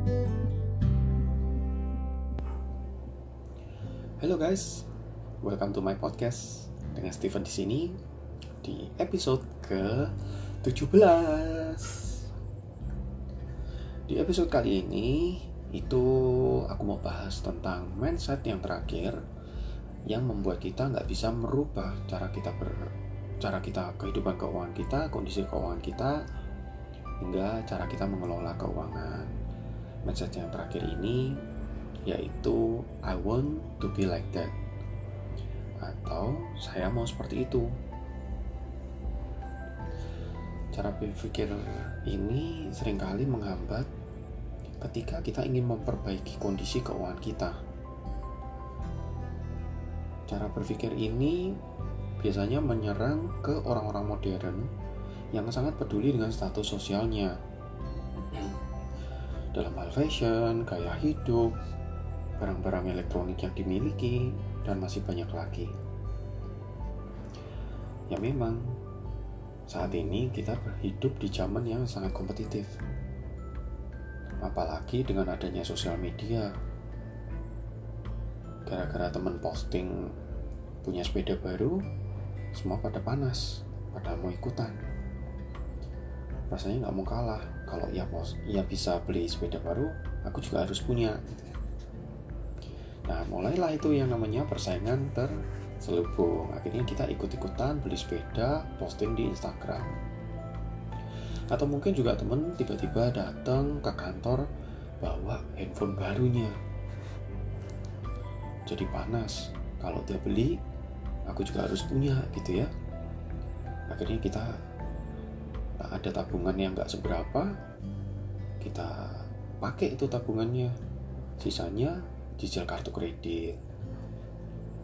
Halo guys, welcome to my podcast dengan Steven di sini di episode ke 17. Di episode kali ini itu aku mau bahas tentang mindset yang terakhir yang membuat kita nggak bisa merubah cara kita ber cara kita kehidupan keuangan kita, kondisi keuangan kita, hingga cara kita mengelola keuangan. Mindset yang terakhir ini yaitu I want to be like that. Atau saya mau seperti itu. Cara berpikir ini sering kali menghambat ketika kita ingin memperbaiki kondisi keuangan kita. Cara berpikir ini biasanya menyerang ke orang-orang modern yang sangat peduli dengan status sosialnya dalam hal fashion, gaya hidup, barang-barang elektronik yang dimiliki, dan masih banyak lagi. Ya memang, saat ini kita berhidup di zaman yang sangat kompetitif. Apalagi dengan adanya sosial media. Gara-gara teman posting punya sepeda baru, semua pada panas, pada mau ikutan. Rasanya nggak mau kalah. Kalau ia, ia bisa beli sepeda baru, aku juga harus punya. Nah, mulailah itu yang namanya persaingan terselubung. Akhirnya kita ikut-ikutan beli sepeda, posting di Instagram. Atau mungkin juga temen tiba-tiba datang ke kantor bawa handphone barunya. Jadi panas. Kalau dia beli, aku juga harus punya gitu ya. Akhirnya kita ada tabungan yang nggak seberapa, kita pakai itu tabungannya. Sisanya cicil kartu kredit.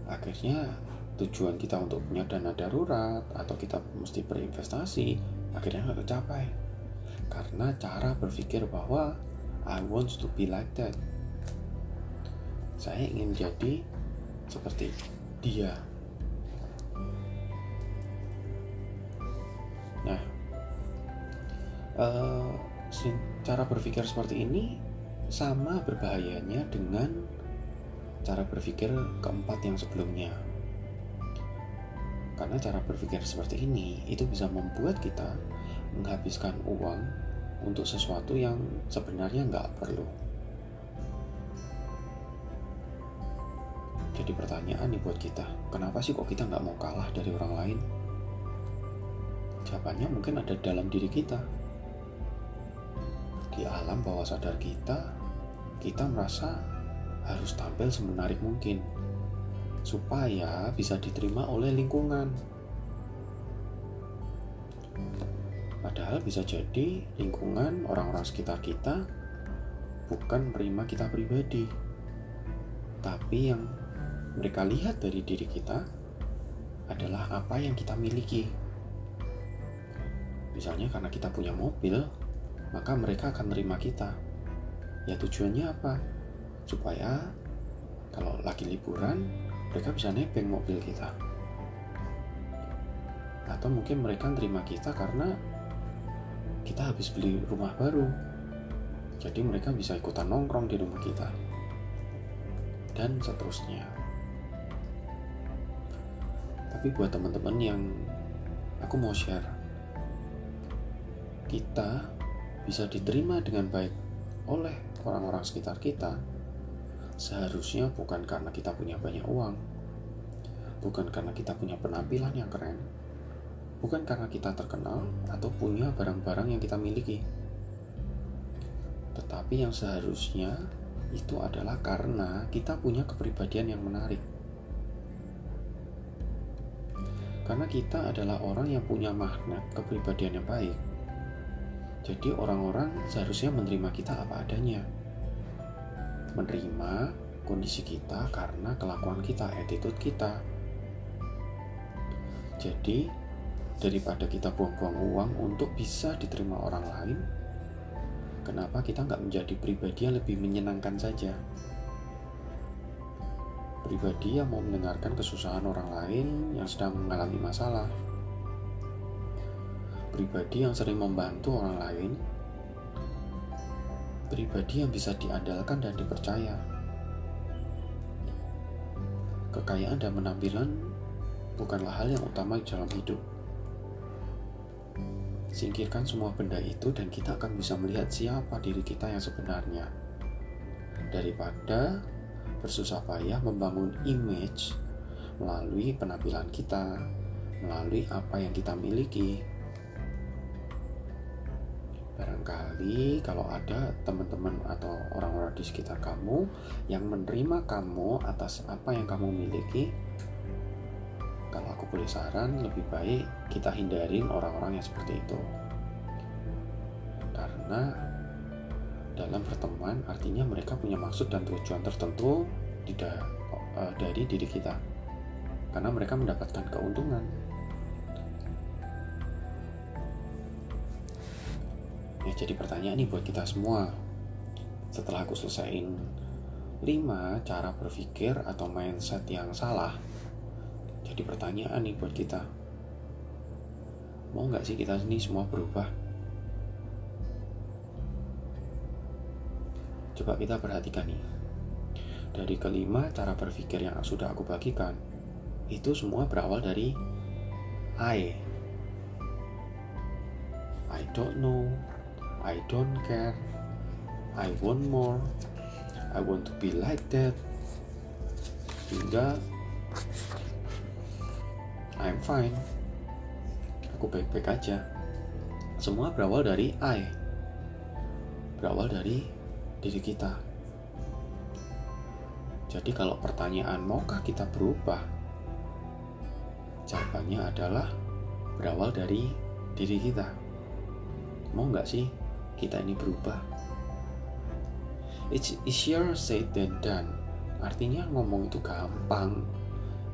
Akhirnya tujuan kita untuk punya dana darurat atau kita mesti berinvestasi akhirnya nggak tercapai karena cara berpikir bahwa I want to be like that. Saya ingin jadi seperti dia. Uh, cara berpikir seperti ini sama berbahayanya dengan cara berpikir keempat yang sebelumnya. Karena cara berpikir seperti ini itu bisa membuat kita menghabiskan uang untuk sesuatu yang sebenarnya nggak perlu. Jadi pertanyaan nih buat kita, kenapa sih kok kita nggak mau kalah dari orang lain? Jawabannya mungkin ada dalam diri kita. Di alam bawah sadar kita, kita merasa harus tampil semenarik mungkin supaya bisa diterima oleh lingkungan. Padahal bisa jadi lingkungan orang-orang sekitar kita bukan menerima kita pribadi, tapi yang mereka lihat dari diri kita adalah apa yang kita miliki. Misalnya karena kita punya mobil, maka mereka akan menerima kita. Ya tujuannya apa? supaya kalau lagi liburan mereka bisa nebeng mobil kita atau mungkin mereka terima kita karena kita habis beli rumah baru jadi mereka bisa ikutan nongkrong di rumah kita dan seterusnya tapi buat teman-teman yang aku mau share kita bisa diterima dengan baik oleh orang-orang sekitar kita seharusnya bukan karena kita punya banyak uang, bukan karena kita punya penampilan yang keren, bukan karena kita terkenal atau punya barang-barang yang kita miliki, tetapi yang seharusnya itu adalah karena kita punya kepribadian yang menarik. Karena kita adalah orang yang punya magnet kepribadian yang baik. Jadi orang-orang seharusnya menerima kita apa adanya menerima kondisi kita karena kelakuan kita, attitude kita. Jadi, daripada kita buang-buang uang untuk bisa diterima orang lain, kenapa kita nggak menjadi pribadi yang lebih menyenangkan saja? Pribadi yang mau mendengarkan kesusahan orang lain yang sedang mengalami masalah. Pribadi yang sering membantu orang lain pribadi yang bisa diandalkan dan dipercaya. Kekayaan dan penampilan bukanlah hal yang utama dalam hidup. Singkirkan semua benda itu dan kita akan bisa melihat siapa diri kita yang sebenarnya. Daripada bersusah payah membangun image melalui penampilan kita, melalui apa yang kita miliki, Barangkali kalau ada teman-teman atau orang-orang di sekitar kamu yang menerima kamu atas apa yang kamu miliki, kalau aku boleh saran, lebih baik kita hindarin orang-orang yang seperti itu. Karena dalam pertemuan artinya mereka punya maksud dan tujuan tertentu tidak uh, dari diri kita. Karena mereka mendapatkan keuntungan jadi pertanyaan nih buat kita semua. Setelah aku selesaiin 5 cara berpikir atau mindset yang salah, jadi pertanyaan nih buat kita. Mau nggak sih kita ini semua berubah? Coba kita perhatikan nih. Dari kelima cara berpikir yang sudah aku bagikan, itu semua berawal dari I. I don't know, I don't care. I want more. I want to be like that. Hingga I'm fine. Aku baik-baik aja. Semua berawal dari I. Berawal dari diri kita. Jadi kalau pertanyaan maukah kita berubah? Jawabannya adalah berawal dari diri kita. Mau nggak sih kita ini berubah. It's easier said than done. Artinya ngomong itu gampang.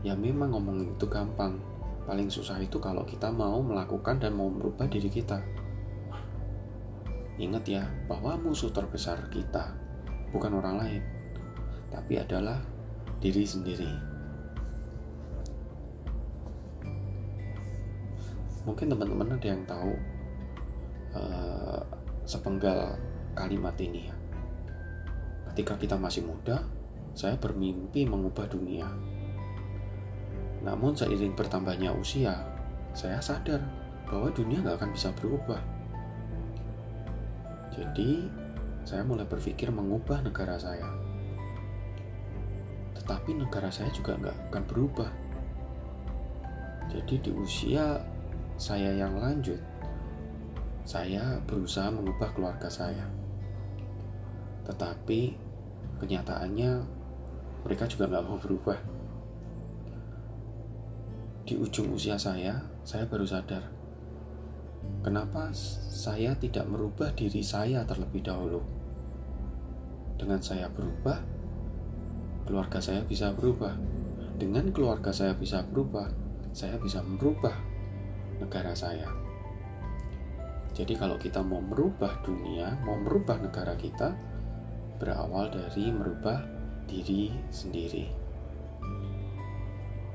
Ya memang ngomong itu gampang. Paling susah itu kalau kita mau melakukan dan mau merubah diri kita. Ingat ya, bahwa musuh terbesar kita bukan orang lain, tapi adalah diri sendiri. Mungkin teman-teman ada yang tahu uh, sepenggal kalimat ini ya. Ketika kita masih muda, saya bermimpi mengubah dunia. Namun seiring bertambahnya usia, saya sadar bahwa dunia nggak akan bisa berubah. Jadi, saya mulai berpikir mengubah negara saya. Tetapi negara saya juga nggak akan berubah. Jadi di usia saya yang lanjut, saya berusaha mengubah keluarga saya. Tetapi kenyataannya mereka juga nggak mau berubah. Di ujung usia saya, saya baru sadar kenapa saya tidak merubah diri saya terlebih dahulu. Dengan saya berubah, keluarga saya bisa berubah. Dengan keluarga saya bisa berubah, saya bisa merubah negara saya. Jadi kalau kita mau merubah dunia, mau merubah negara kita, berawal dari merubah diri sendiri.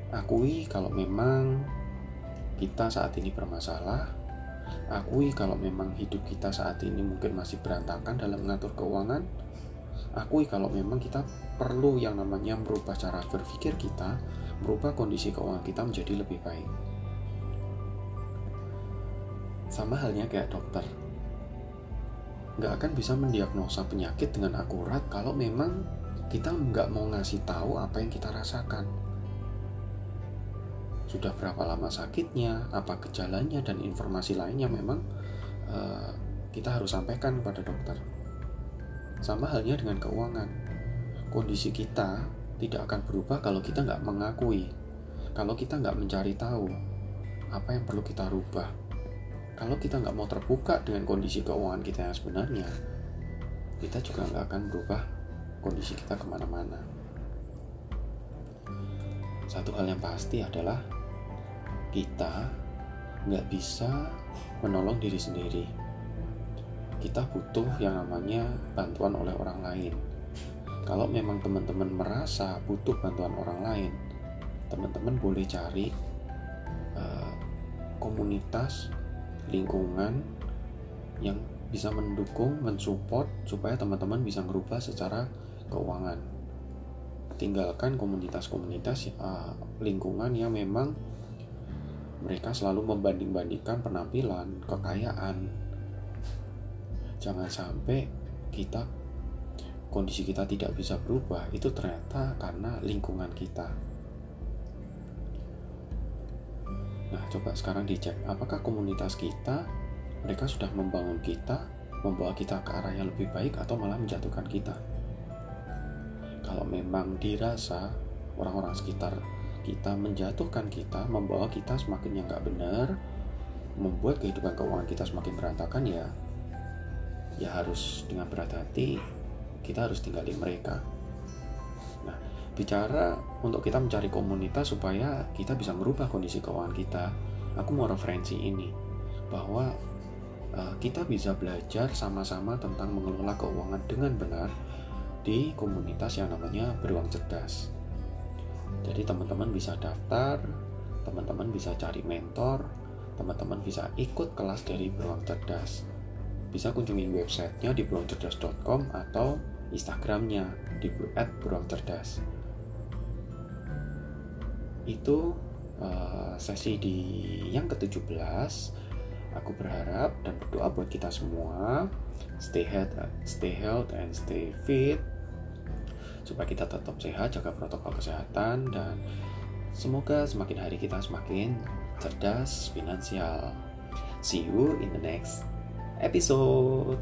Akui kalau memang kita saat ini bermasalah, akui kalau memang hidup kita saat ini mungkin masih berantakan dalam mengatur keuangan, akui kalau memang kita perlu yang namanya merubah cara berpikir kita, merubah kondisi keuangan kita menjadi lebih baik. Sama halnya kayak dokter. Nggak akan bisa mendiagnosa penyakit dengan akurat kalau memang kita nggak mau ngasih tahu apa yang kita rasakan. Sudah berapa lama sakitnya, apa gejalanya, dan informasi lainnya memang uh, kita harus sampaikan kepada dokter. Sama halnya dengan keuangan. Kondisi kita tidak akan berubah kalau kita nggak mengakui, kalau kita nggak mencari tahu apa yang perlu kita rubah kalau kita nggak mau terbuka dengan kondisi keuangan kita yang sebenarnya kita juga nggak akan berubah kondisi kita ke mana-mana. Satu hal yang pasti adalah kita nggak bisa menolong diri sendiri. Kita butuh yang namanya bantuan oleh orang lain. Kalau memang teman-teman merasa butuh bantuan orang lain teman-teman boleh cari uh, komunitas lingkungan yang bisa mendukung, mensupport supaya teman-teman bisa merubah secara keuangan. Tinggalkan komunitas-komunitas uh, lingkungan yang memang mereka selalu membanding-bandingkan penampilan, kekayaan. Jangan sampai kita kondisi kita tidak bisa berubah itu ternyata karena lingkungan kita. Nah, coba sekarang dicek apakah komunitas kita mereka sudah membangun kita, membawa kita ke arah yang lebih baik atau malah menjatuhkan kita. Kalau memang dirasa orang-orang sekitar kita menjatuhkan kita, membawa kita semakin yang nggak benar, membuat kehidupan keuangan kita semakin berantakan ya, ya harus dengan berat hati kita harus tinggalin mereka. Bicara untuk kita mencari komunitas supaya kita bisa merubah kondisi keuangan kita, aku mau referensi ini bahwa uh, kita bisa belajar sama-sama tentang mengelola keuangan dengan benar di komunitas yang namanya beruang cerdas. Jadi teman-teman bisa daftar, teman-teman bisa cari mentor, teman-teman bisa ikut kelas dari beruang cerdas. Bisa kunjungi websitenya di beruangcerdas.com atau Instagramnya di @beruangcerdas. Itu uh, sesi di yang ke-17 Aku berharap dan berdoa buat kita semua stay health, stay health and stay fit supaya kita tetap sehat, jaga protokol kesehatan dan semoga semakin hari kita semakin cerdas finansial. See you in the next episode.